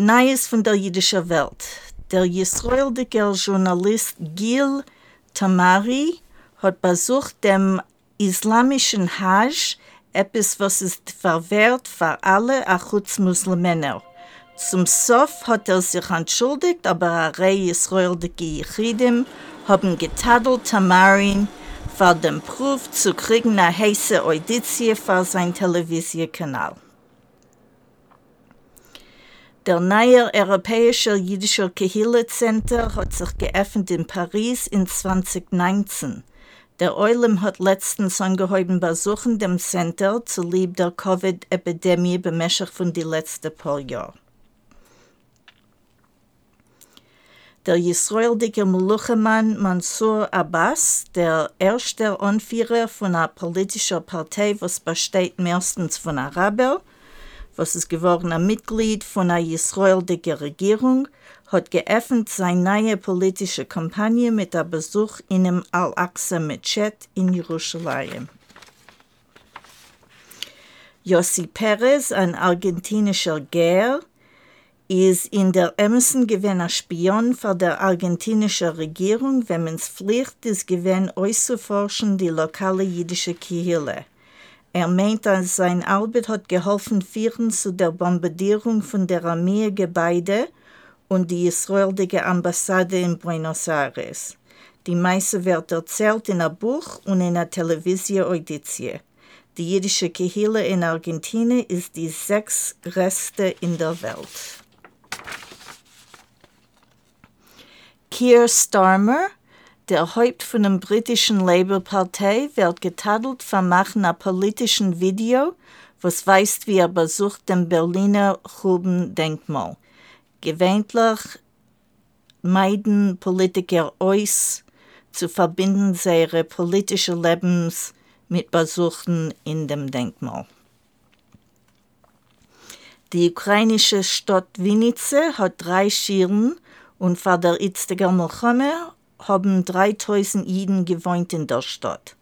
Neues von der jüdischen Welt. Der israelische Journalist Gil Tamari hat besucht dem islamischen Hajj, etwas, was ist verwehrt für alle Achutz-Muslimen. Zum Sof hat er sich entschuldigt, aber eine Reihe israelische Yechidim haben getadelt Tamarin für den Proof zu kriegen eine heiße Auditie für sein Televisionkanal. Der neue europäische jüdische Kehille Center hat sich geöffnet in Paris in 2019. Der Eulim hat letztens angehoben besuchen dem Center zu lieb der Covid-Epidemie bemäßigt von die letzten paar Jahren. Der israelische Meluchemann Mansour Abbas, der erste Anführer von einer politischen Partei, was besteht meistens von Arabern, was ist geworden Mitglied von einer israelischen Regierung, hat geöffnet seine neue politische Kampagne mit einem Besuch in dem Al-Aqsa-Mechet in Jerusalem. Yossi Perez, ein argentinischer Gär, ist in der Emerson gewesen Spion für die argentinische Regierung, wenn man es Pflicht ist, gewesen auszuforschen die lokale jüdische Kihille. Er meint, dass sein Arbeit hat geholfen führen zu der Bombardierung von der Armeegebäude und die israelische Ambassade in Buenos Aires. Die meiste wird erzählt in einem Buch und in einer Television-Auditie. Die jüdische Kehille in Argentinien ist die sechs in der Welt. Keir Starmer, der Haupt von der britischen Labour-Partei, wird getadelt für Machen einer politischen Video, was weist, wie er besucht dem Berliner Gruben-Denkmal. Gewöhnlich meiden Politiker aus, zu verbinden ihre politischen Lebens mit Besuchen in dem Denkmal. Die ukrainische Stadt Winnice hat drei Schieren und vor der Milchome haben 3000 Jiden gewohnt in der Stadt.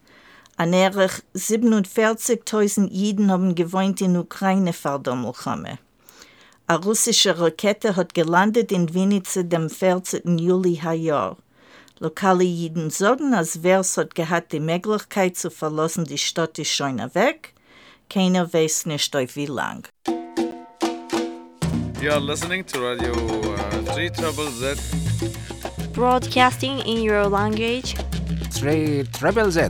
Annäherlich 47.000 Jiden haben gewohnt in Ukraine vor der Milchome. Eine russische Rakete hat gelandet in Winnice dem 14. Juli Jahr. Lokale Jiden sagen, als Vers hat gehabt die Möglichkeit zu verlassen, die Stadt ist schon weg. Keiner weiß nicht, wie lang. You are listening to Radio uh, 3 Trouble Z. Broadcasting in your language. 3 Treble Z.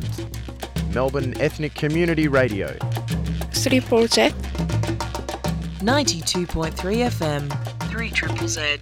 Melbourne Ethnic Community Radio. 3 Z. 92.3 FM. 3 Triple Z.